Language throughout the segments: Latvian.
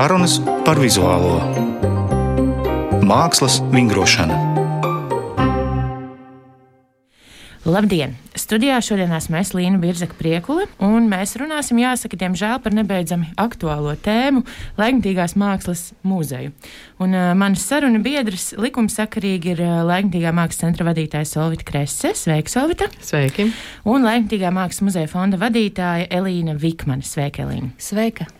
Sarunas par vizuālo mākslas vingrošanu. Labdien! Studijā šodien esmu es Līna Birzaka Priekule, un mēs runāsim, jāsaka, diemžēl par nebeidzami aktuālo tēmu - Laikmatīgās mākslas muzeju. Un uh, manas saruna biedrs likumsakarīgi ir uh, Laikmatīgā mākslas centra vadītājs Solvita Kresse. Sveika, Solvita! Sveiki! Un Laikmatīgā mākslas muzeja fonda vadītāja Elīna Vikmane. Sveika, Elīna! Sveika!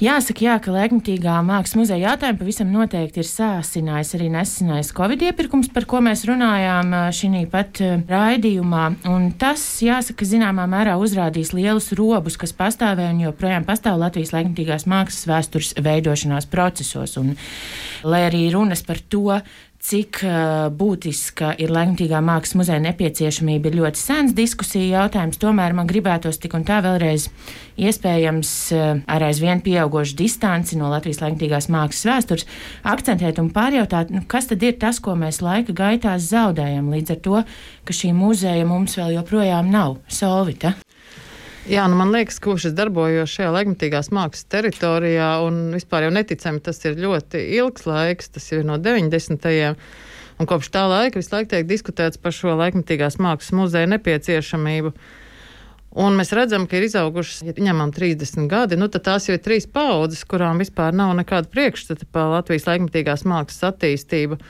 Jāsaka, jā, ka laikmatīgā mākslas muzeja jautājumu pavisam noteikti ir sāsinājis arī nesenais Covid iepirkums, par ko mēs runājām šī pat raidījumā. Un tas, jāsaka, zināmā mērā uzrādīs lielus robus, kas pastāvēja un joprojām pastāv Latvijas laikmatīgās mākslas vēstures veidošanās procesos. Un, lai arī runas par to, cik uh, būtiska ir Latvijā mākslas muzeja nepieciešamība, ir ļoti sens diskusija jautājums. Tomēr man gribētos tik un tā vēlreiz iespējams uh, ar aizvien pieaugošu distanci no Latvijas Latvijas mākslas vēstures akcentēt un pārjautāt, nu, kas tad ir tas, ko mēs laika gaitā zaudējam līdz ar to, ka šī muzeja mums vēl joprojām nav solvita. Jā, nu man liekas, ka šis darbojos šajā laikmatīgās mākslas teritorijā, un vispār jau neticami tas ir ļoti ilgs laiks, tas ir no 90. Un kopš tā laika visu laiku tiek diskutēts par šo laikmatīgās mākslas muzeja nepieciešamību. Un mēs redzam, ka ir izaugušas, ja ņemam 30 gadi, nu tad tās jau ir trīs paudzes, kurām vispār nav nekāda priekšstata par Latvijas laikmatīgās mākslas attīstību.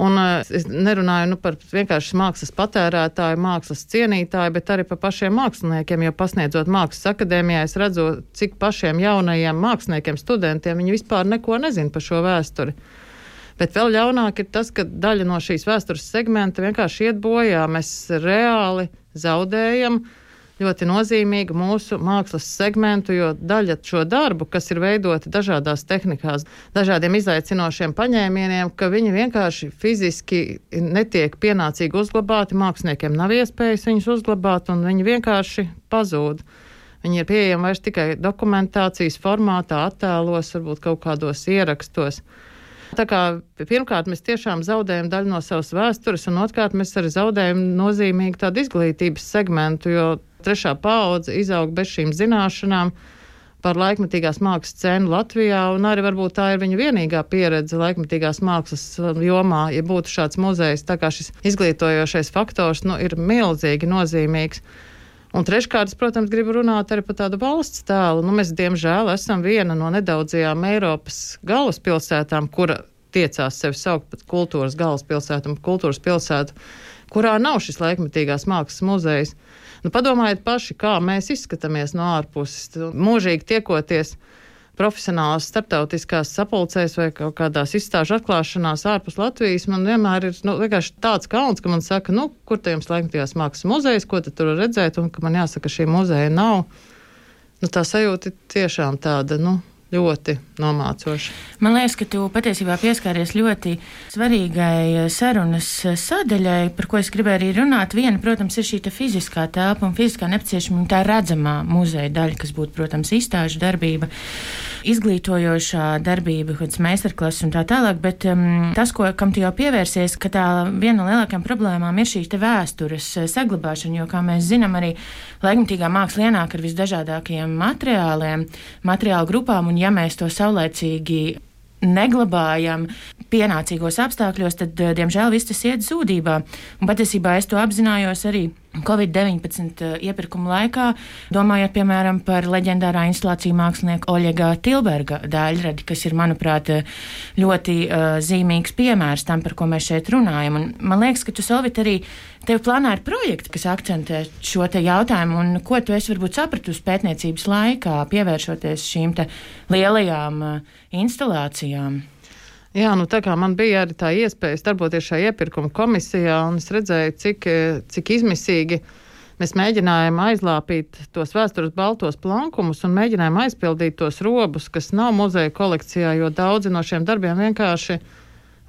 Un uh, es nerunāju nu, par vienkārši mākslas patērētāju, mākslas cienītāju, bet arī par pašiem māksliniekiem. Jo pasniedzot mākslas akadēmijā, es redzu, cik pašiem jaunajiem māksliniekiem, studentiem viņi vispār neko nezina par šo vēsturi. Bet vēl ļaunāk ir tas, ka daļa no šīs vēstures segmenta vienkārši iet bojā. Mēs reāli zaudējam uh, ļoti nozīmīgu mūsu mākslas segmentu, jo daļa šo darbu, kas ir veidoti dažādās tehnikās, dažādiem izaicinošiem paņēmieniem, ka viņi vienkārši fiziski netiek pienācīgi uzglabāti, māksliniekiem nav iespējas viņus uzglabāt, un viņi vienkārši pazūd. Viņi ir pieejami vairs tikai dokumentācijas formātā, attēlos, varbūt kaut kādos ierakstos. Tā kā pirmkārt mēs tiešām zaudējam daļu no savas vēstures, un otrkārt mēs arī zaudējam nozīmīgu tādu izglītības segmentu, jo trešā paudze izaug bez šīm zināšanām par laikmatīgās mākslas cenu Latvijā, un arī varbūt tā ir viņa vienīgā pieredze laikmatīgās mākslas jomā, ja būtu šāds muzejs. Tā kā šis izglītojošais faktors nu, ir milzīgi nozīmīgs. Un treškārt, protams, gribu runāt arī par tādu valsts tēlu. Nu, mēs, diemžēl, esam viena no nedaudzajām Eiropas galvaspilsētām, kura tiecās sevi saukt par kultūras galvaspilsētu un kultūras pilsētu, kurā nav šis laikmatīgās mākslas muzejs. Nu, padomājiet paši, kā mēs izskatāmies no ārpuses, mūžīgi tiekoties profesionālās starptautiskās sapulcēs vai kaut kādās izstāžu atklāšanās ārpus Latvijas, man vienmēr ir nu, tāds kauns, ka man saka, nu, kur te jums laikmatīgās mākslas muzejs, ko tur redzēt, un ka man jāsaka, šī muzeja nav. Nu, tā sajūta ir tiešām tāda, nu, ļoti nomācoši. Man liekas, ka tu patiesībā pieskāries ļoti svarīgai sarunas sadaļai, par ko es gribēju arī runāt. Viena, protams, ir šī fiziskā telpa un fiziskā nepieciešamība, tā redzamā muzeja daļa, kas būtu, protams, izstāžu darbība, izglītojošā darbība, kāds meistarklases un tā tālāk. Bet um, tas, ko, kam tu jau pievērsies, ka tā viena no lielākajām problēmām ir šī vēstures saglabāšana, jo, kā mēs zinām, arī laikmatīgā māksla ienāk ar visdažādākajiem materiāliem, materiālu grupām un ja mēs to saulēcīgi neglabājam pienācīgos apstākļos, tad, eh, diemžēl, viss tas iet zudībā. Un patiesībā es to apzinājos arī Covid-19 eh, iepirkuma laikā, domājot, piemēram, par leģendārā instalāciju mākslinieka Oļega Tilberga daļradi, kas ir, manuprāt, eh, ļoti uh, zīmīgs piemērs tam, par ko mēs šeit runājam. Un man liekas, ka tu, Solvit, arī tev plānā ir projekti, kas akcentē šo te jautājumu, un ko tu esi varbūt sapratusi pētniecības laikā, pievēršoties šīm lielajām uh, instalācijām. Jā, nu tā kā man bija arī tā iespēja darboties šajā iepirkuma komisijā, un es redzēju, cik, cik izmisīgi mēs mēģinājām aizlāpīt tos vēstures baltos plankumus un mēģinājām aizpildīt tos robus, kas nav muzeja kolekcijā, jo daudzi no šiem darbiem vienkārši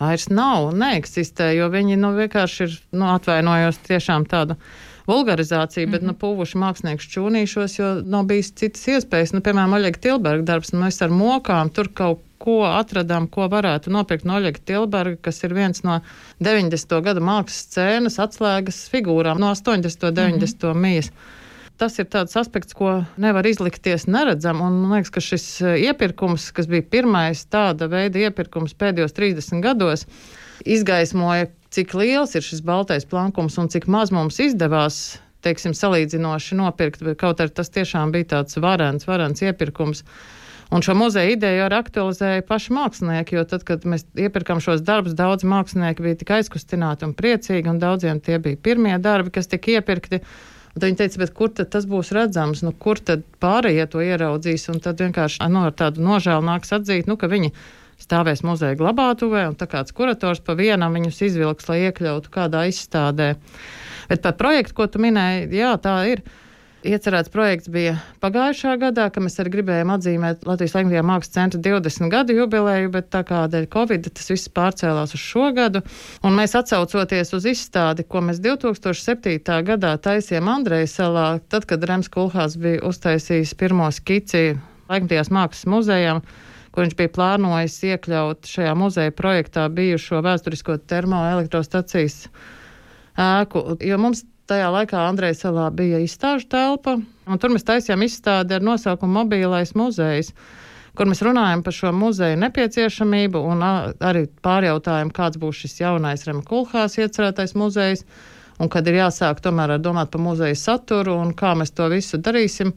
vairs nav, neeksistē, jo viņi nu, vienkārši ir, nu, atvainojos tiešām tādu vulgarizāciju, bet, mm -hmm. nu, puvuši mākslinieks čūnīšos, jo nav bijis citas iespējas. Nu, piemēram, Oļega Tilberga darbs, nu, mēs ar mokām tur kaut ko atradām, ko varētu nopirkt no Oļega Tilberga, kas ir viens no 90. gada mākslas scēnas atslēgas figūrām no 80. un 90. Mm -hmm. mijas. tas ir tāds aspekts, ko nevar izlikties neredzam. Un man liekas, ka šis iepirkums, kas bija pirmais tāda veida iepirkums pēdējos 30 gados, izgaismoja, cik liels ir šis baltais plankums un cik maz mums izdevās teiksim, salīdzinoši nopirkt, kaut arī tas tiešām bija tāds varants, varants iepirkums. Un šo muzeja ideju arī aktualizēja paši mākslinieki, jo tad, kad mēs iepirkām šos darbus, daudz mākslinieki bija tik aizkustināti un priecīgi, un daudziem tie bija pirmie darbi, kas tika iepirkti. Un tad viņi teica, kur tad tas būs redzams, nu, kur tad pārējie to ieraudzīs. Un tad vienkārši nu, ar tādu nožēlu nāks atzīt, nu, ka viņi stāvēs muzeja glabātuvē, un tā kāds kurators pa vienam viņus izvilks, lai iekļautu kādā izstādē. Bet par projektu, ko tu minēji, jā, tā ir. Iecerēts projekts bija pagājušā gadā, kad mēs arī gribējām atzīmēt Latvijas Latvijas Mākslas centra 20 gadu jubileju, bet tā kā dēļ Covid tas viss pārcēlās uz šo gadu. Un mēs atsaucoties uz izstādi, ko mēs 2007. gadā taisījām Andreja salā, tad, kad Rems Kulhās bija uztaisījis pirmo skici Latvijas Mākslas muzejam ko viņš bija plānojis iekļaut šajā muzeja projektā bijušo vēsturisko termoelektrostacijas ēku, jo mums tajā laikā Andrejas salā bija izstāžu telpa, un tur mēs taisījām izstādi ar nosaukumu Mobīlais muzejs kur mēs runājam par šo muzeju nepieciešamību un arī pārjautājam, kāds būs šis jaunais Rema Kulhās iecerētais muzejs, un kad ir jāsāk tomēr domāt par muzeja saturu un kā mēs to visu darīsim.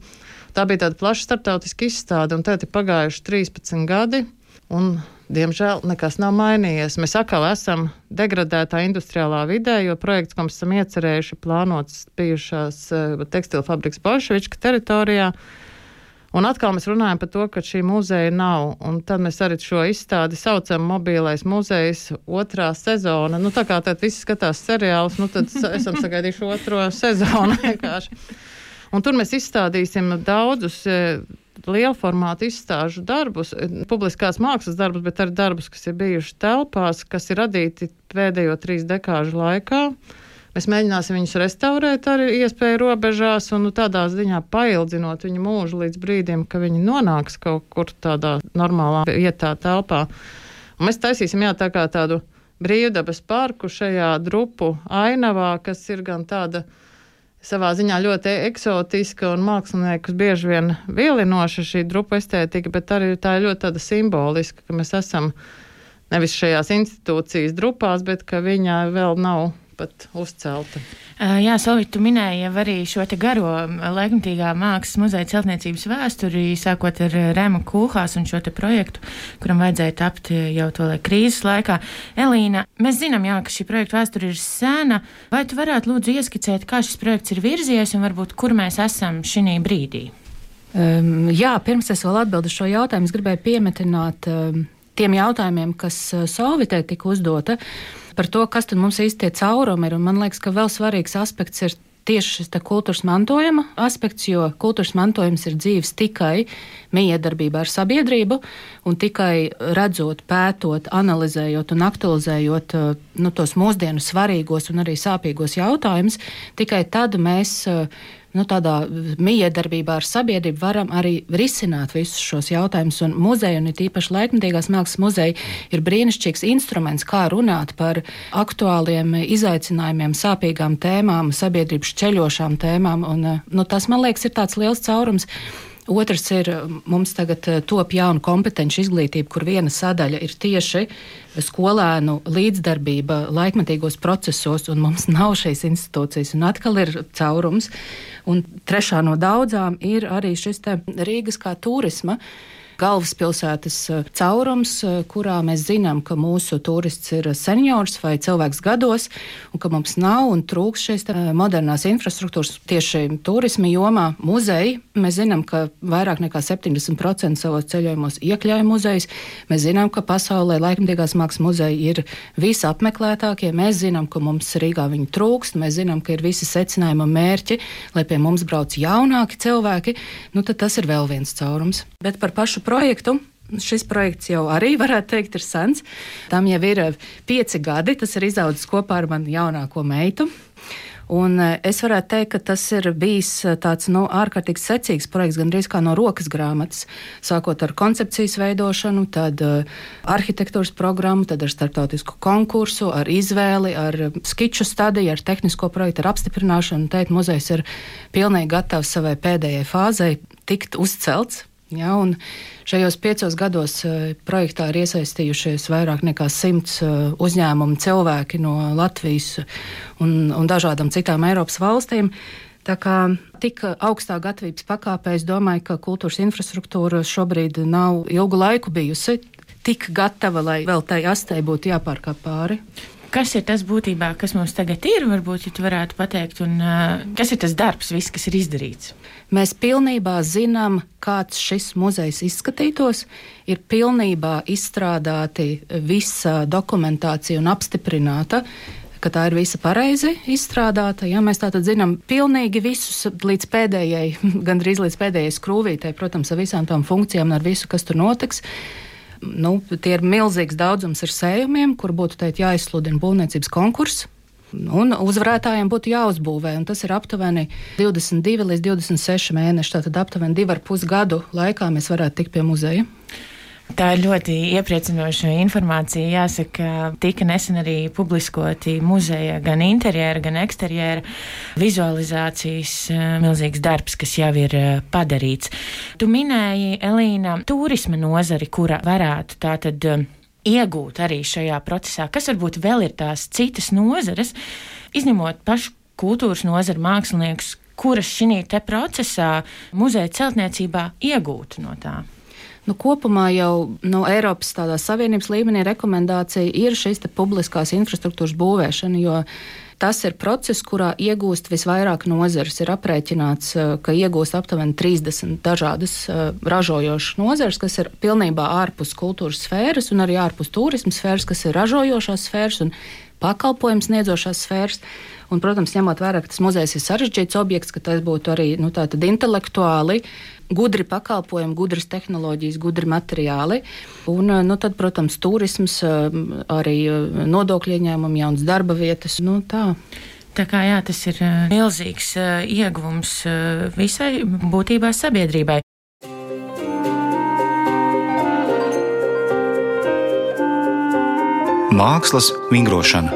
Tā bija tāda plaša starptautiska izstāde, un tagad ir pagājuši 13 gadi, un Diemžēl nekas nav mainījies. Mēs atkal esam degradētā industriālā vidē, jo projekts, ko mēs esam iecerējuši, plānots bijušās uh, tekstilu fabrikas Bolševička teritorijā. Un atkal mēs runājam par to, ka šī muzeja nav. Un tad mēs arī šo izstādi saucam mobilais muzejs otrā sezona. Nu, tā kā tad visi skatās seriālus, nu tad esam sagaidījuši otro sezonu vienkārši. Un tur mēs izstādīsim daudzus liela formāta izstāžu darbus, publiskās mākslas darbus, bet arī darbus, kas ir bijuši telpās, kas ir radīti pēdējo trīs dekāžu laikā. Mēs mēģināsim viņus restaurēt arī iespēju robežās un nu, tādā ziņā paildzinot viņu mūžu līdz brīdim, ka viņi nonāks kaut kur tādā normālā vietā, telpā. Un mēs taisīsim jā, tā kā tādu brīvdabas parku šajā drupu ainavā, kas ir gan tāda savā ziņā ļoti eksotiska un māksliniekus bieži vien vilinoša šī drupa estētika, bet arī tā ir ļoti tāda simboliska, ka mēs esam nevis šajās institūcijas drupās, bet ka viņa vēl nav pat uzcelta. Jā, Solvit, tu minēji jau arī šo te garo laikmatīgā mākslas muzeja celtniecības vēsturi, sākot ar Rēmu Kūhās un šo te projektu, kuram vajadzēja tapt jau to lai krīzes laikā. Elīna, mēs zinām, jā, ka šī projekta vēsture ir sena. Vai tu varētu lūdzu ieskicēt, kā šis projekts ir virzies un varbūt kur mēs esam šī brīdī? Um, jā, pirms es vēl atbildu šo jautājumu, es gribēju piemetināt um, tiem jautājumiem, kas uh, Solvitē tika uzdota. Uh, par to, kas tad mums īsti tie caurumi ir. Un man liekas, ka vēl svarīgs aspekts ir tieši šis kultūras mantojuma aspekts, jo kultūras mantojums ir dzīves tikai miedarbībā ar sabiedrību un tikai redzot, pētot, analizējot un aktualizējot nu, tos mūsdienu svarīgos un arī sāpīgos jautājumus, tikai tad mēs nu, tādā miedarbībā ar sabiedrību varam arī risināt visus šos jautājumus. Un muzeja, un tīpaši laikmatīgās mākslas muzeja, ir brīnišķīgs instruments, kā runāt par aktuāliem izaicinājumiem, sāpīgām tēmām, sabiedrības ceļošām tēmām. Un, nu, tas, man liekas, ir tāds liels caurums. Otrs ir, mums tagad eh, top jauna kompetenci izglītība, kur viena sadaļa ir tieši skolēnu līdzdarbība laikmatīgos procesos, un mums nav šīs institūcijas, un atkal ir caurums. Un trešā no daudzām ir arī šis Rīgas kā turisma galvaspilsētas eh, caurums, eh, kurā mēs zinām, ka mūsu turists ir seniors vai cilvēks gados, un ka mums nav un trūks šīs modernās infrastruktūras tieši turisma jomā. Muzeji, mēs zinām, ka vairāk nekā 70% savos ceļojumos iekļauj muzejus. Mēs zinām, ka pasaulē laikmatīgās mākslas muzeji ir visapmeklētākie. Mēs zinām, ka mums Rīgā viņi trūkst, mēs zinām, ka ir visi secinājuma mērķi, lai pie mums brauc jaunāki cilvēki. Nu, tas ir vēl viens caurums. Bet par pašu projektu. Šis projekts jau arī, varētu teikt, ir sens. Tam jau ir pieci gadi. Tas ir izaudzis kopā ar manu jaunāko meitu. Un eh, es varētu teikt, ka tas ir bijis eh, tāds nu, ārkārtīgi secīgs projekts, gandrīz kā no rokas grāmatas. Sākot ar koncepcijas veidošanu, tad uh, arhitektūras programmu, tad ar starptautisku konkursu, ar izvēli, ar skiču stadiju, ar tehnisko projektu, ar apstiprināšanu. Teikt, muzejs ir pilnīgi gatavs savai pēdējai fāzei tikt uzcelts. Ja, šajos piecos gados uh, projektā ir iesaistījušies vairāk nekā simts uh, uzņēmumu cilvēki no Latvijas un, un dažādām citām Eiropas valstīm. Tā kā tik augstā gatavības pakāpē, es domāju, ka kultūras infrastruktūra šobrīd nav ilgu laiku bijusi tik gatava, lai vēl tai astē būtu jāpārkāp pāri. Kas ir tas būtībā, kas mums tagad ir? Varbūt, ja tu varētu pateikt, un uh, kas ir tas darbs, viss, kas ir izdarīts? Mēs pilnībā zinām, kāds šis muzejs izskatītos. Ir pilnībā izstrādāti visa dokumentācija un apstiprināta ka tā ir visa pareizi izstrādāta. Ja, mēs tātad zinām pilnīgi visus līdz pēdējai, gandrīz līdz pēdējai skrūvītei, protams, ar visām tām funkcijām un ar visu, kas tur notiks nu, tie ir milzīgs daudzums ar sējumiem, kur būtu teikt, jāizsludina būvniecības konkurss. Un uzvarētājiem būtu jāuzbūvē, un tas ir aptuveni 22 līdz 26 mēneši. Tātad aptuveni 2,5 gadu laikā mēs varētu tikt pie muzeja. Tā ir ļoti iepriecinoša informācija. Jāsaka, tika nesen arī publiskoti muzeja gan interjera, gan eksterjera vizualizācijas eh, milzīgs darbs, kas jau ir eh, padarīts. Tu minēji, Elīna, turisma nozari, kura varētu tātad eh, iegūt arī šajā procesā. Kas varbūt vēl ir tās citas nozares, izņemot pašu kultūras nozaru māksliniekus, kuras šī procesā muzeja celtniecībā iegūtu no tā? Nu, kopumā jau no Eiropas Savienības līmenī rekomendācija ir šīs publiskās infrastruktūras būvēšana, jo tas ir process, kurā iegūst visvairāk nozares. Ir aprēķināts, eh, ka iegūst aptuveni 30 dažādas uh, ražojošas nozares, kas ir pilnībā ārpus kultūras sfēras un arī ārpus turisma sfēras, kas ir ražojošās sfēras un pakalpojums sniedzošās sfēras. Un, protams, ņemot vērā, ka tas muzejs ir sarežģīts objekts, ka tas būtu arī nu, intelektuāli gudri pakalpojumi, gudras tehnoloģijas, gudri materiāli. Un, nu, tad, protams, turisms, eh, arī eh, nodokļu ieņēmumi, jaunas darba vietas. Nu, tā. Tā kā jā, tas ir milzīgs ieguvums visai būtībā sabiedrībai. Mākslas vingrošana.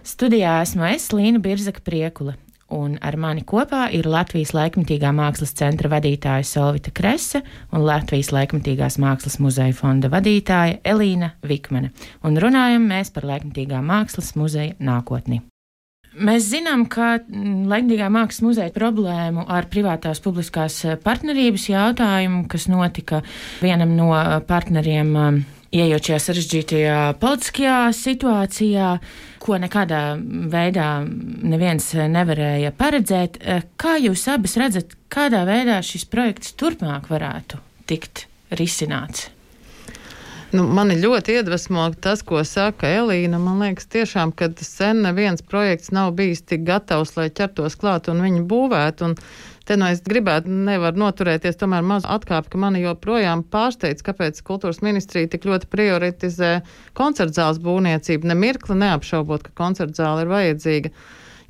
Studijā esmu es, Līna Birzaka Priekula, un ar mani kopā ir Latvijas laikmatīgā mākslas centra vadītāja Solvita Krese un Latvijas laikmatīgās mākslas muzeja fonda vadītāja Elīna Vikmane, un runājam mēs par laikmatīgā mākslas muzeja nākotni. Mēs zinām, ka Latvijā mākslas muzeja problēmu ar privātās publiskās partnerības jautājumu, kas notika vienam no partneriem Iejot šajā sarežģītajā politiskajā situācijā, ko nekādā veidā neviens nevarēja paredzēt, kā jūs abas redzat, kādā veidā šis projekts turpmāk varētu tikt risināts? Nu, mani ļoti iedvesmo tas, ko saka Elīna. Man liekas, tiešām, ka sen neviens projekts nav bijis tik gatavs, lai ķertos klāt un viņu būvētu. Un Te nu es gribētu, nevar noturēties, tomēr maz atkāpi, ka mani joprojām pārsteidz, kāpēc kultūras ministrija tik ļoti prioritizē koncertzāles būvniecību. Nemirkli neapšaubot, ka koncertzāle ir vajadzīga.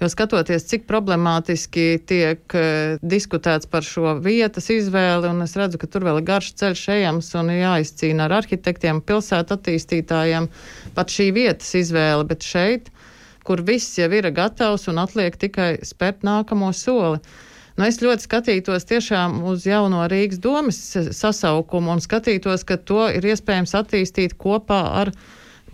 Jo skatoties, cik problemātiski tiek uh, diskutēts par šo vietas izvēli, un es redzu, ka tur vēl ir garš ceļš ejams un jāizcīna ar arhitektiem, pilsētu attīstītājiem pat šī vietas izvēle, bet šeit, kur viss jau ir gatavs un atliek tikai spērt nākamo soli. Nu, es ļoti skatītos tiešām uz jauno Rīgas domas sasaukumu un skatītos, ka to ir iespējams attīstīt kopā ar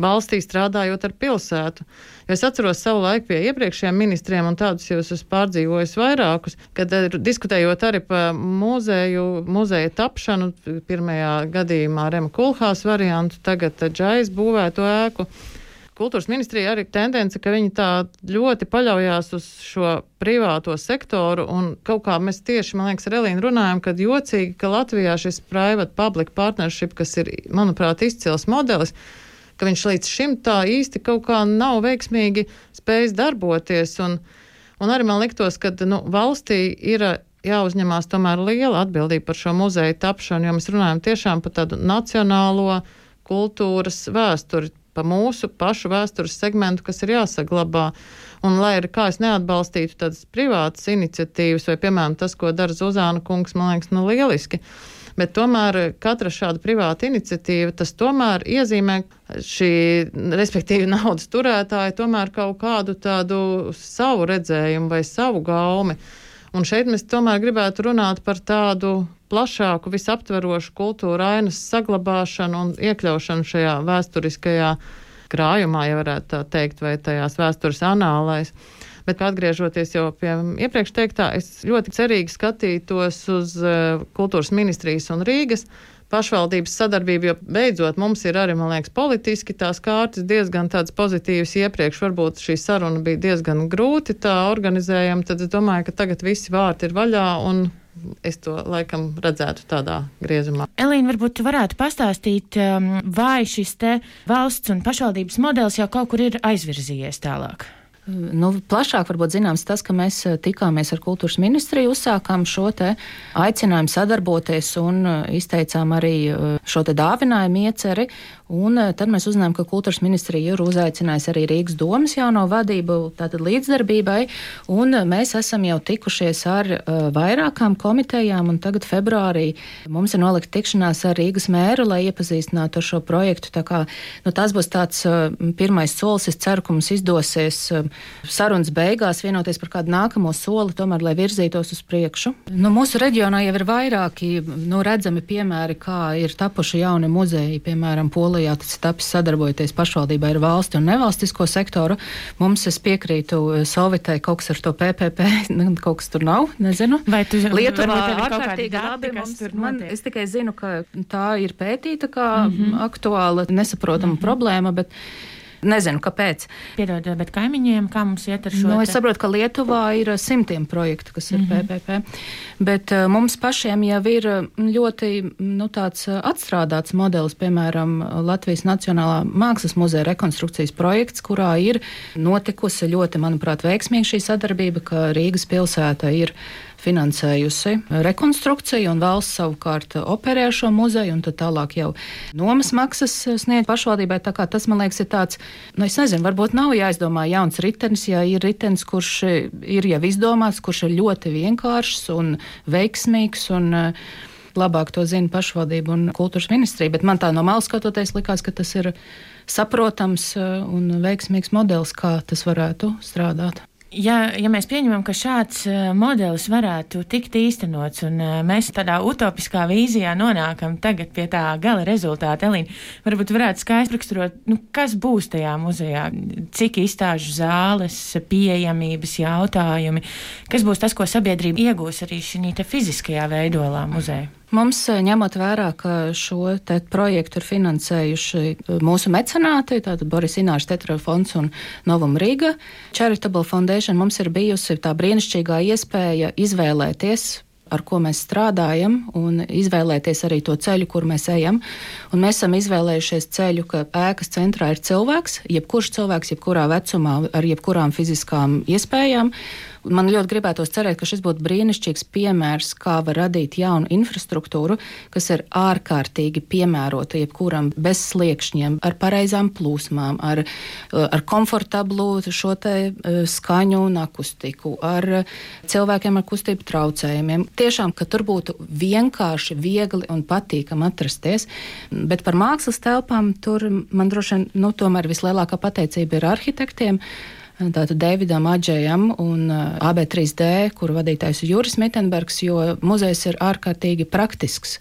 valstī strādājot ar pilsētu. Es atceros savu laiku pie iepriekšējiem ministriem, un tādus jau esmu pārdzīvojis vairākus, kad eh, diskutējot arī par muzeju, muzeja tapšanu, pirmajā gadījumā Rema Kulhās variantu, tagad Džais būvēto ēku kultūras ministrija arī tendence, ka viņi tā ļoti paļaujās uz šo privāto sektoru, un kaut kā mēs tieši, man liekas, ar Elīnu runājam, ka jocīgi, ka Latvijā šis private-public partnership, kas ir, manuprāt, izcils modelis, ka viņš līdz šim tā īsti kaut kā nav veiksmīgi spējis darboties, un, un arī man liktos, ka, nu, valstī ir jāuzņemās tomēr liela atbildība par šo muzeju tapšanu, jo mēs runājam tiešām par tādu nacionālo kultūras vēsturi pa mūsu pašu vēstures segmentu, kas ir jāsaglabā. Un, lai arī kā es neatbalstītu tādas privātas iniciatīvas, vai, piemēram, tas, ko dara Zuzāna kungs, man liekas, nu, lieliski. Bet tomēr katra šāda privāta iniciatīva, tas tomēr iezīmē šī, respektīvi, naudas turētāja, tomēr kaut kādu tādu savu redzējumu vai savu gaumi. Un šeit mēs tomēr gribētu runāt par tādu plašāku, visaptverošu kultūra ainas saglabāšanu un iekļaušanu šajā vēsturiskajā krājumā, ja varētu tā teikt, vai tajās vēstures anālēs. Bet atgriežoties jau pie iepriekš teiktā, es ļoti cerīgi skatītos uz uh, kultūras ministrijas un Rīgas pašvaldības sadarbību, jo beidzot mums ir arī, man liekas, politiski tās kārtas diezgan tādas pozitīvas. Iepriekš varbūt šī saruna bija diezgan grūti tā organizējama, tad es domāju, ka tagad visi vārti ir vaļā un es to laikam redzētu tādā griezumā. Elīna, varbūt varētu pastāstīt, um, vai šis te valsts un pašvaldības modelis jau kaut kur ir aizvirzījies tālāk? Nu, plašāk varbūt zināms tas, ka mēs eh, tikāmies ar kultūras ministriju, uzsākām šo aicinājumu sadarboties un eh, izteicām arī eh, šo dāvinājumu ieceri. Un tad mēs uzzinājām, ka kultūras ministrija ir uzaicinājusi arī Rīgas domas jauno vadību tātad līdzdarbībai, un mēs esam jau tikušies ar vairākām komitejām, un tagad februārī mums ir nolikta tikšanās ar Rīgas mēru, lai iepazīstinātu ar šo projektu. Tā kā, nu, tas būs tāds pirmais solis, es ceru, ka mums izdosies sarunas beigās vienoties par kādu nākamo soli, tomēr, lai virzītos uz priekšu. Nu, mūsu reģionā jau ir vairāki nu, redzami piemēri, kā ir tapuši jauni muzeji, piemēram, Polijā tas ir tapis sadarbojoties pašvaldībai ar valsti un nevalstisko sektoru. Mums es piekrītu eh, Sovitai kaut kas ar to PPP, nu, kaut kas tur nav, nezinu. Vai tu Lietuvā ārkārtīgi labi mums, man, es tikai zinu, ka tā ir pētīta kā mm -hmm. aktuāla, nesaprotama mm -hmm. problēma, bet Nezinu, kāpēc. Piedod, bet kaimiņiem, kā mums iet ar šo? Nu, es saprotu, ka Lietuvā ir simtiem projektu, kas ir mm -hmm. PPP, bet uh, mums pašiem jau ir ļoti nu, tāds atstrādāts modelis, piemēram, Latvijas Nacionālā Mākslas muzeja rekonstrukcijas projekts, kurā ir notikusi ļoti, manuprāt, veiksmīga šī sadarbība, ka Rīgas pilsēta ir finansējusi rekonstrukciju, un valsts savukārt operē šo muzeju, un tālāk jau nomas maksas sniedz pašvaldībai. Tā kā tas, man liekas, ir tāds, nu, es nezinu, varbūt nav jāizdomā jauns ritenis, ja ir ritenis, kurš ir jau izdomāts, kurš ir ļoti vienkāršs un veiksmīgs. Un, Labāk to zina pašvaldība un kultūras ministrija, bet man tā no malas skatoties, likās, ka tas ir saprotams un veiksmīgs modelis, kā tas varētu strādāt ja, ja mēs pieņemam, ka šāds uh, modelis varētu tikt īstenots, un uh, mēs tādā utopiskā vīzijā nonākam tagad pie tā gala rezultāta, Elīna, varbūt varētu skaidri raksturot, nu, kas būs tajā muzejā, cik izstāžu zāles, pieejamības jautājumi, kas būs tas, ko sabiedrība iegūs arī šī fiziskajā veidolā muzeja. Mums, eh, ņemot vērā, ka šo projektu ir finansējuši eh, mūsu mecenāti, tātad Boris Inārs Tetra fonds un Novam Rīga Charitable Foundation, mums ir bijusi tā brīnišķīgā iespēja izvēlēties ar ko mēs strādājam, un izvēlēties arī to ceļu, kur mēs ejam. Un mēs esam izvēlējušies ceļu, ka ēkas centrā ir cilvēks, jebkurš cilvēks, jebkurā vecumā, ar jebkurām fiziskām iespējām. Man ļoti gribētos cerēt, ka šis būtu brīnišķīgs piemērs, kā var radīt jaunu infrastruktūru, kas ir ārkārtīgi piemērota jebkuram bez sliekšņiem, ar pareizām plūsmām, ar, ar komfortablu šo te e, skaņu un akustiku, ar cilvēkiem ar kustību traucējumiem. Tiešām, ka tur būtu vienkārši, viegli un patīkami atrasties. Bet par mākslas telpām tur man droši vien nu, tomēr vislielākā pateicība ir arhitektiem tātad Davidam Adžējam un uh, AB3D, kuru vadītājs ir Juris Mittenbergs, jo muzejs ir ārkārtīgi praktisks.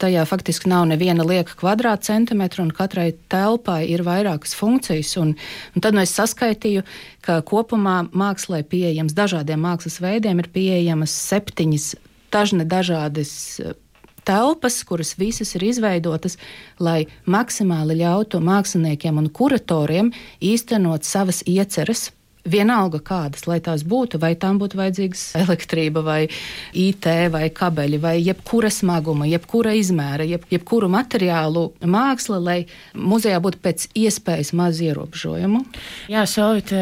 Tajā faktiski nav neviena lieka kvadrātcentimetra, un katrai telpai ir vairākas funkcijas. Un, un tad nu es saskaitīju, ka kopumā mākslē pieejams dažādiem mākslas veidiem ir pieejamas septiņas dažne dažādas telpas, kuras visas ir izveidotas, lai maksimāli ļautu māksliniekiem un kuratoriem īstenot savas ieceres Vienalga kādas, lai tās būtu, vai tām būtu vajadzīgas elektrība, vai IT, vai kabeļi, vai jebkura smaguma, jebkura izmēra, jeb, jebkuru materiālu māksla, lai muzejā būtu pēc iespējas maz ierobežojumu. Jā, Solvit,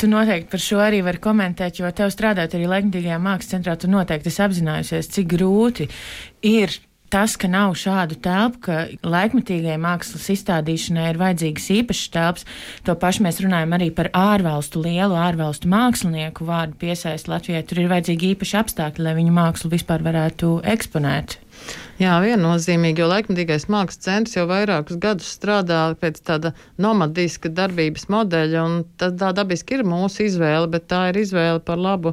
tu noteikti par šo arī vari komentēt, jo tev strādājot arī Laikmatīgajā mākslas centrā, tu noteikti esi apzinājusies, cik grūti ir tas, ka nav šādu telpu, ka laikmetīgai mākslas izstādīšanai ir vajadzīgas īpašas telpas, to pašu mēs runājam arī par ārvalstu lielu ārvalstu mākslinieku vārdu piesaist Latvijai. Tur ir vajadzīgi īpaši apstākļi, lai viņu mākslu vispār varētu eksponēt. Jā, viennozīmīgi, jo laikmatīgais mākslas centrs jau vairākus gadus strādā pēc tāda nomadiska darbības modeļa, un tā, tā dabiski ir mūsu izvēle, bet tā ir izvēle par labu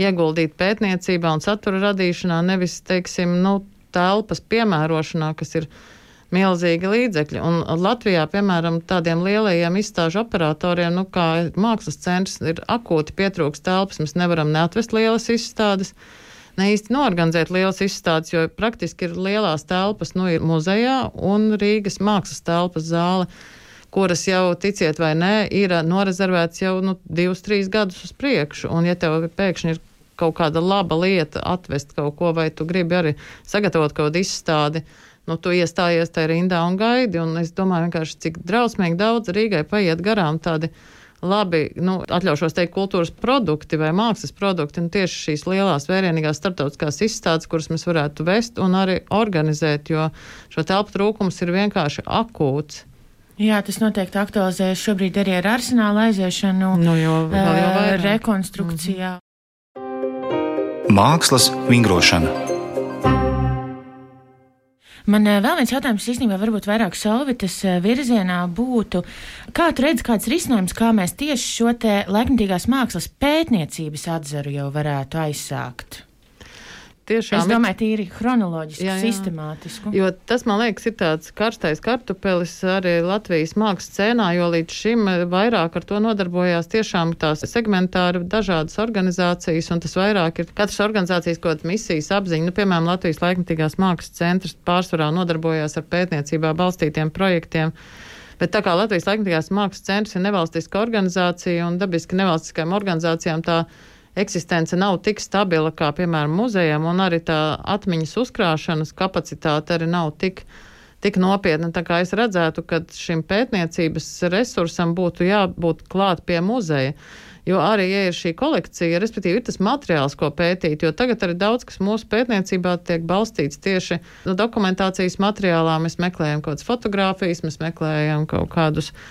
ieguldīt pētniecībā un satura radīšanā, nevis, teiksim, nu, telpas piemērošanā, kas ir milzīgi līdzekļi. Un Latvijā, piemēram, tādiem lielajiem izstāžu operatoriem, nu, kā mākslas centrs, ir akūti pietrūks telpas, mēs nevaram neatvest lielas izstādes ne īsti norganizēt lielas izstādes, jo praktiski ir lielās telpas, nu, ir muzejā un Rīgas mākslas telpas zāle kuras jau, ticiet vai nē, ir norezervēts jau nu, divus, trīs gadus uz priekšu. Un, ja tev pēkšņi ir kaut kāda laba lieta atvest kaut ko, vai tu gribi arī sagatavot kaut kādu izstādi, nu, tu iestājies tajā rindā un gaidi. Un es domāju, vienkārši cik drausmīgi daudz Rīgai paiet garām tādi labi, nu, atļaušos teikt, kultūras produkti vai mākslas produkti, un tieši šīs lielās vērienīgās starptautiskās izstādes, kuras mēs varētu vest un arī organizēt, jo šo telpu trūkums ir vienkārši akūts. Jā, tas noteikti aktualizējas šobrīd arī ar arsenāla aiziešanu, nu, jo, jau uh, rekonstrukcijā. Mm -hmm. Mākslas vingrošana. Man eh, vēl viens jautājums īstenībā varbūt vairāk Solvitas eh, virzienā būtu, kā tu redzi kāds risinājums, kā mēs tieši šo te laikmatīgās mākslas pētniecības atzaru jau varētu aizsākt? Tiešām, es domāju, tīri chronoloģiski, jā, jā. sistemātiski. Jo tas, man liekas, ir tāds karstais kartupelis arī Latvijas mākslas scēnā, jo līdz šim vairāk ar to nodarbojās tiešām tās segmentāri dažādas organizācijas, un tas vairāk ir katras organizācijas kaut kādas misijas apziņa. Nu, piemēram, Latvijas laikmatīgās mākslas centrs pārsvarā nodarbojās ar pētniecībā balstītiem projektiem. Bet tā kā Latvijas laikmatīgās mākslas centrs ir nevalstiska organizācija un dabiski nevalstiskajām organizācijām tā eksistence nav tik stabila kā, piemēram, muzejam, un arī tā atmiņas uzkrāšanas kapacitāte arī nav tik, tik nopietna. Tā kā es redzētu, ka šim pētniecības resursam būtu jābūt klāt pie muzeja. Jo arī, ja ir šī kolekcija, respektīvi, ir tas materiāls, ko pētīt, jo tagad arī daudz kas mūsu pētniecībā tiek balstīts tieši no dokumentācijas materiālā. Mēs meklējam kaut kādas fotogrāfijas, mēs meklējam kaut kādus uh,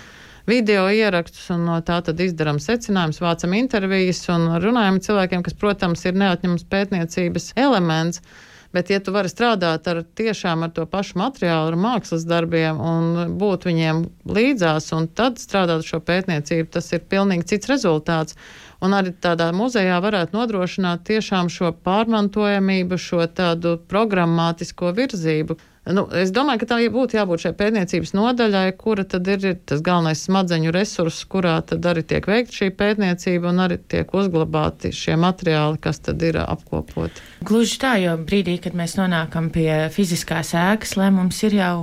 video ierakstus, un no tā tad izdarām secinājumus, vācam intervijas un runājam ar cilvēkiem, kas, protams, ir neatņemams pētniecības elements. Bet, ja tu vari strādāt ar tiešām ar to pašu materiālu, ar mākslas darbiem un būt viņiem līdzās, un tad strādāt ar šo pētniecību, tas ir pilnīgi cits rezultāts. Un arī tādā muzejā varētu nodrošināt tiešām šo pārmantojamību, šo tādu programmatisko virzību. Nu, es domāju, ka tā būtu jābūt šai pētniecības nodaļai, kura tad ir tas galvenais smadzeņu resurss, kurā tad arī tiek veikta šī pētniecība un arī tiek uzglabāti šie materiāli, kas tad ir apkopoti. Gluži tā, jo brīdī, kad mēs nonākam pie fiziskās ēkas, lai mums ir jau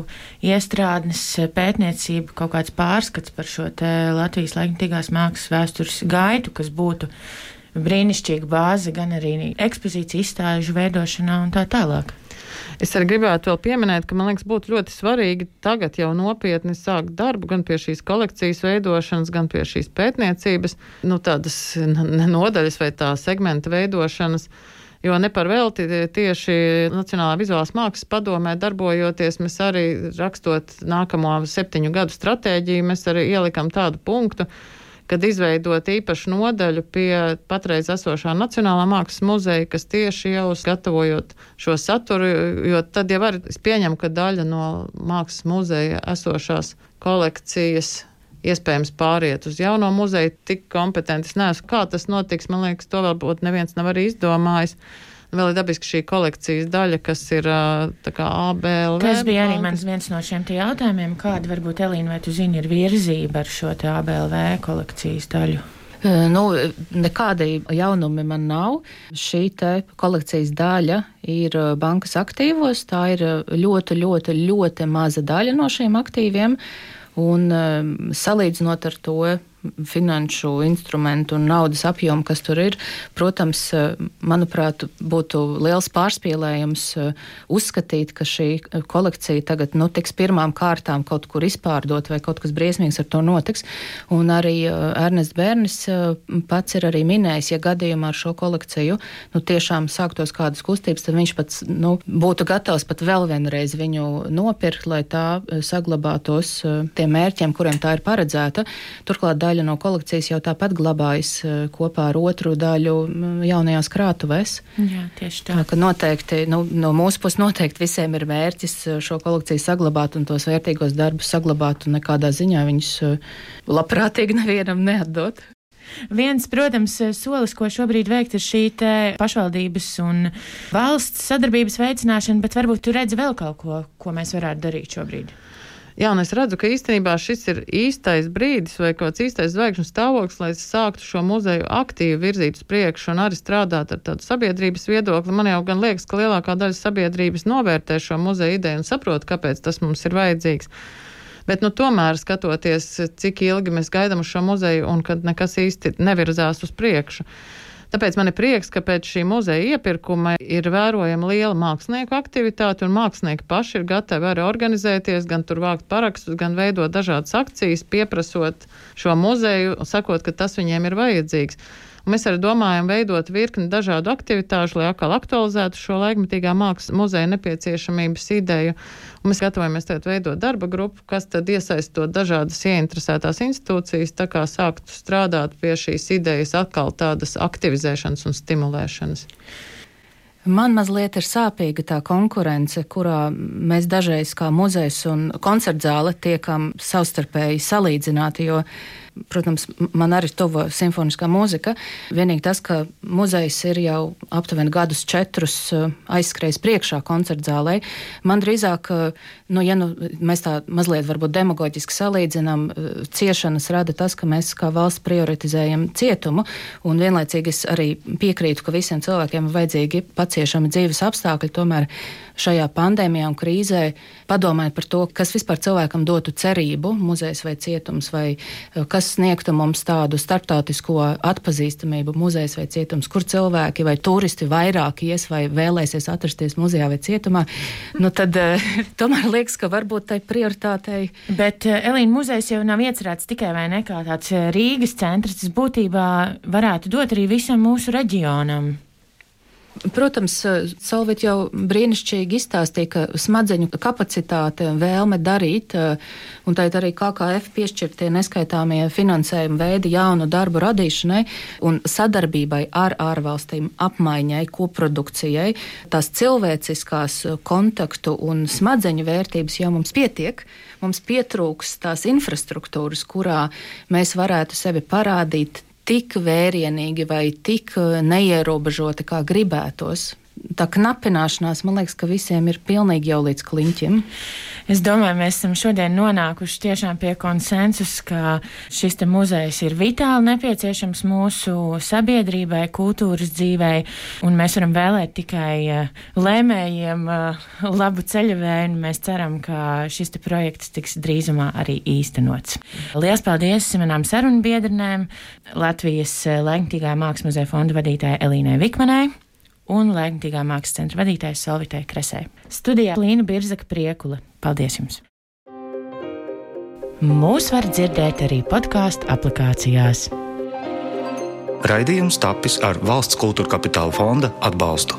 iestrādnes pētniecība, kaut kāds pārskats par šo Latvijas laikmatīgās mākslas vēstures gaitu, kas būtu brīnišķīga bāze gan arī ekspozīciju izstāžu veidošanā un tā tālāk. Es arī gribētu vēl pieminēt, ka man liekas, būtu ļoti svarīgi tagad jau nopietni sākt darbu gan pie šīs kolekcijas veidošanas, gan pie šīs pētniecības, nu, tādas nodaļas vai tā segmenta veidošanas. Jo ne par velti tieši Nacionālā vizuālās mākslas padomē darbojoties, mēs arī rakstot nākamo septiņu gadu stratēģiju, mēs arī ielikam tādu punktu, kad izveidot īpašu nodaļu pie patreiz esošā Nacionālā mākslas muzeja, kas tieši jau gatavojot šo saturu, jo tad jau var, es pieņemu, ka daļa no mākslas muzeja esošās kolekcijas iespējams pāriet uz jauno muzeju, tik kompetenti. Es neesmu, kā tas notiks, man liekas, to vēl būtu neviens nav arī izdomājis. Vēl ir dabiski šī kolekcijas daļa, kas ir ABLV. Tas bija arī mans viens no šiem jautājumiem, kāda varbūt Elīna, vai tu zini, ir virzība ar šo ABLV kolekcijas daļu? Nu, nekādi jaunumi man nav. Šī kolekcijas daļa ir bankas aktīvos. Tā ir ļoti, ļoti, ļoti maza daļa no šiem aktīviem. Un salīdzinot ar to finanšu instrumentu un naudas apjomu, kas tur ir. Protams, manuprāt, būtu liels pārspīlējums uzskatīt, ka šī kolekcija tagad nu, tiks pirmām kārtām kaut kur izpārdot vai kaut kas briesmīgs ar to notiks. Un arī Ernests Bērnis pats ir arī minējis, ja gadījumā ar šo kolekciju nu, tiešām sāktos kādas kustības, tad viņš pats nu, būtu gatavs pat vēl vienreiz viņu nopirkt, lai tā saglabātos tiem mērķiem, kuriem tā ir paredzēta. Turklāt daļa no kolekcijas jau tāpat glabājas kopā ar otru daļu jaunajās krātuvēs. Jā, tieši tā. tā noteikti, nu, no mūsu puses noteikti visiem ir mērķis šo kolekciju saglabāt un tos vērtīgos darbus saglabāt un nekādā ziņā viņus labprātīgi nevienam neatdot. Viens, protams, solis, ko šobrīd veikt, ir šī pašvaldības un valsts sadarbības veicināšana, bet varbūt tu redzi vēl kaut ko, ko mēs varētu darīt šobrīd. Jā, un es redzu, ka īstenībā šis ir īstais brīdis vai kāds īstais zvaigžņu stāvoklis, lai sāktu šo muzeju aktīvi virzīt uz priekšu un arī strādāt ar tādu sabiedrības viedokli. Man jau gan liekas, ka lielākā daļa sabiedrības novērtē šo muzeju ideju un saprot, kāpēc tas mums ir vajadzīgs. Bet, nu, tomēr skatoties, cik ilgi mēs gaidām uz šo muzeju un kad nekas īsti nevirzās uz priekšu. Tāpēc man ir prieks, ka pēc šī muzeja iepirkuma ir vērojama liela mākslinieku aktivitāte, un mākslinieki paši ir gatavi arī organizēties, gan tur vākt parakstus, gan veidot dažādas akcijas, pieprasot šo muzeju, sakot, ka tas viņiem ir vajadzīgs. Mēs arī domājam veidot virkni dažādu aktivitāšu, lai atkal aktualizētu šo laikmetīgā mākslas muzeja nepieciešamības ideju. Un mēs gatavojamies tagad veidot darba grupu, kas tad iesaistot dažādas ieinteresētās institūcijas, tā kā sāktu strādāt pie šīs idejas atkal tādas aktivizēšanas un stimulēšanas. Man mazliet ir sāpīga tā konkurence, kurā mēs dažreiz kā muzejs un koncertzāle tiekam savstarpēji salīdzināti, jo Protams, man arī tuva simfoniskā mūzika. Vienīgi tas, ka muzejs ir jau aptuveni gadus četrus eh, aizskrējis priekšā koncertzālē. Man drīzāk, eh, nu, ja nu, mēs tā mazliet varbūt demagoģiski salīdzinām, eh, ciešanas rada tas, ka mēs kā valsts prioritizējam cietumu, un vienlaicīgi es arī piekrītu, ka visiem cilvēkiem ir vajadzīgi paciešami dzīves apstākļi. Tomēr šajā pandēmijā un krīzē padomājiet par to, kas vispār cilvēkam dotu cerību, muzejs vai cietums, vai kas kas sniegtu mums tādu starptautisko atpazīstamību, muzejs vai cietums, kur cilvēki vai turisti vairāk ies vai vēlēsies atrasties muzejā vai cietumā, nu tad uh, tomēr liekas, ka varbūt tai prioritātei. Bet uh, Elīna muzejs jau nav iecerēts tikai vai ne kā tāds eh, Rīgas centrs, tas būtībā varētu dot arī visam mūsu reģionam. Protams, Solvit jau brīnišķīgi izstāstīja, ka smadzeņu kapacitāte, vēlme darīt, un tā arī KKF piešķirtie neskaitāmie finansējuma veidi jaunu darbu radīšanai un sadarbībai ar ārvalstīm, apmaiņai, koprodukcijai, tās cilvēciskās kontaktu un smadzeņu vērtības jau mums pietiek. Mums pietrūks tās infrastruktūras, kurā mēs varētu sevi parādīt tik vērienīgi vai tik eh, neierobežoti, kā gribētos. Tā knapināšanās, man liekas, ka visiem ir pilnīgi jau līdz kliņķim. Es domāju, mēs esam šodien nonākuši tiešām pie konsensus, ka šis muzejs ir vitāli nepieciešams mūsu sabiedrībai, kultūras dzīvei, un mēs varam vēlēt tikai eh, lēmējiem eh, labu ceļavēju, un mēs ceram, ka šis projekts tiks drīzumā arī īstenots. Lielas paldies manām sarunbiedrinēm, Latvijas eh, Lēmtīgā mākslas muzeja fonda vadītājai Elīnai Vikmanai un Lēmtīgā mākslas centra vadītājai Solvitai Kresē. Studijā Līna Birzaka Priekula. Paldies jums! Mūs var dzirdēt arī podkāstu aplikācijās. Raidījums tapis ar valsts kultūra kapitāla fonda atbalstu.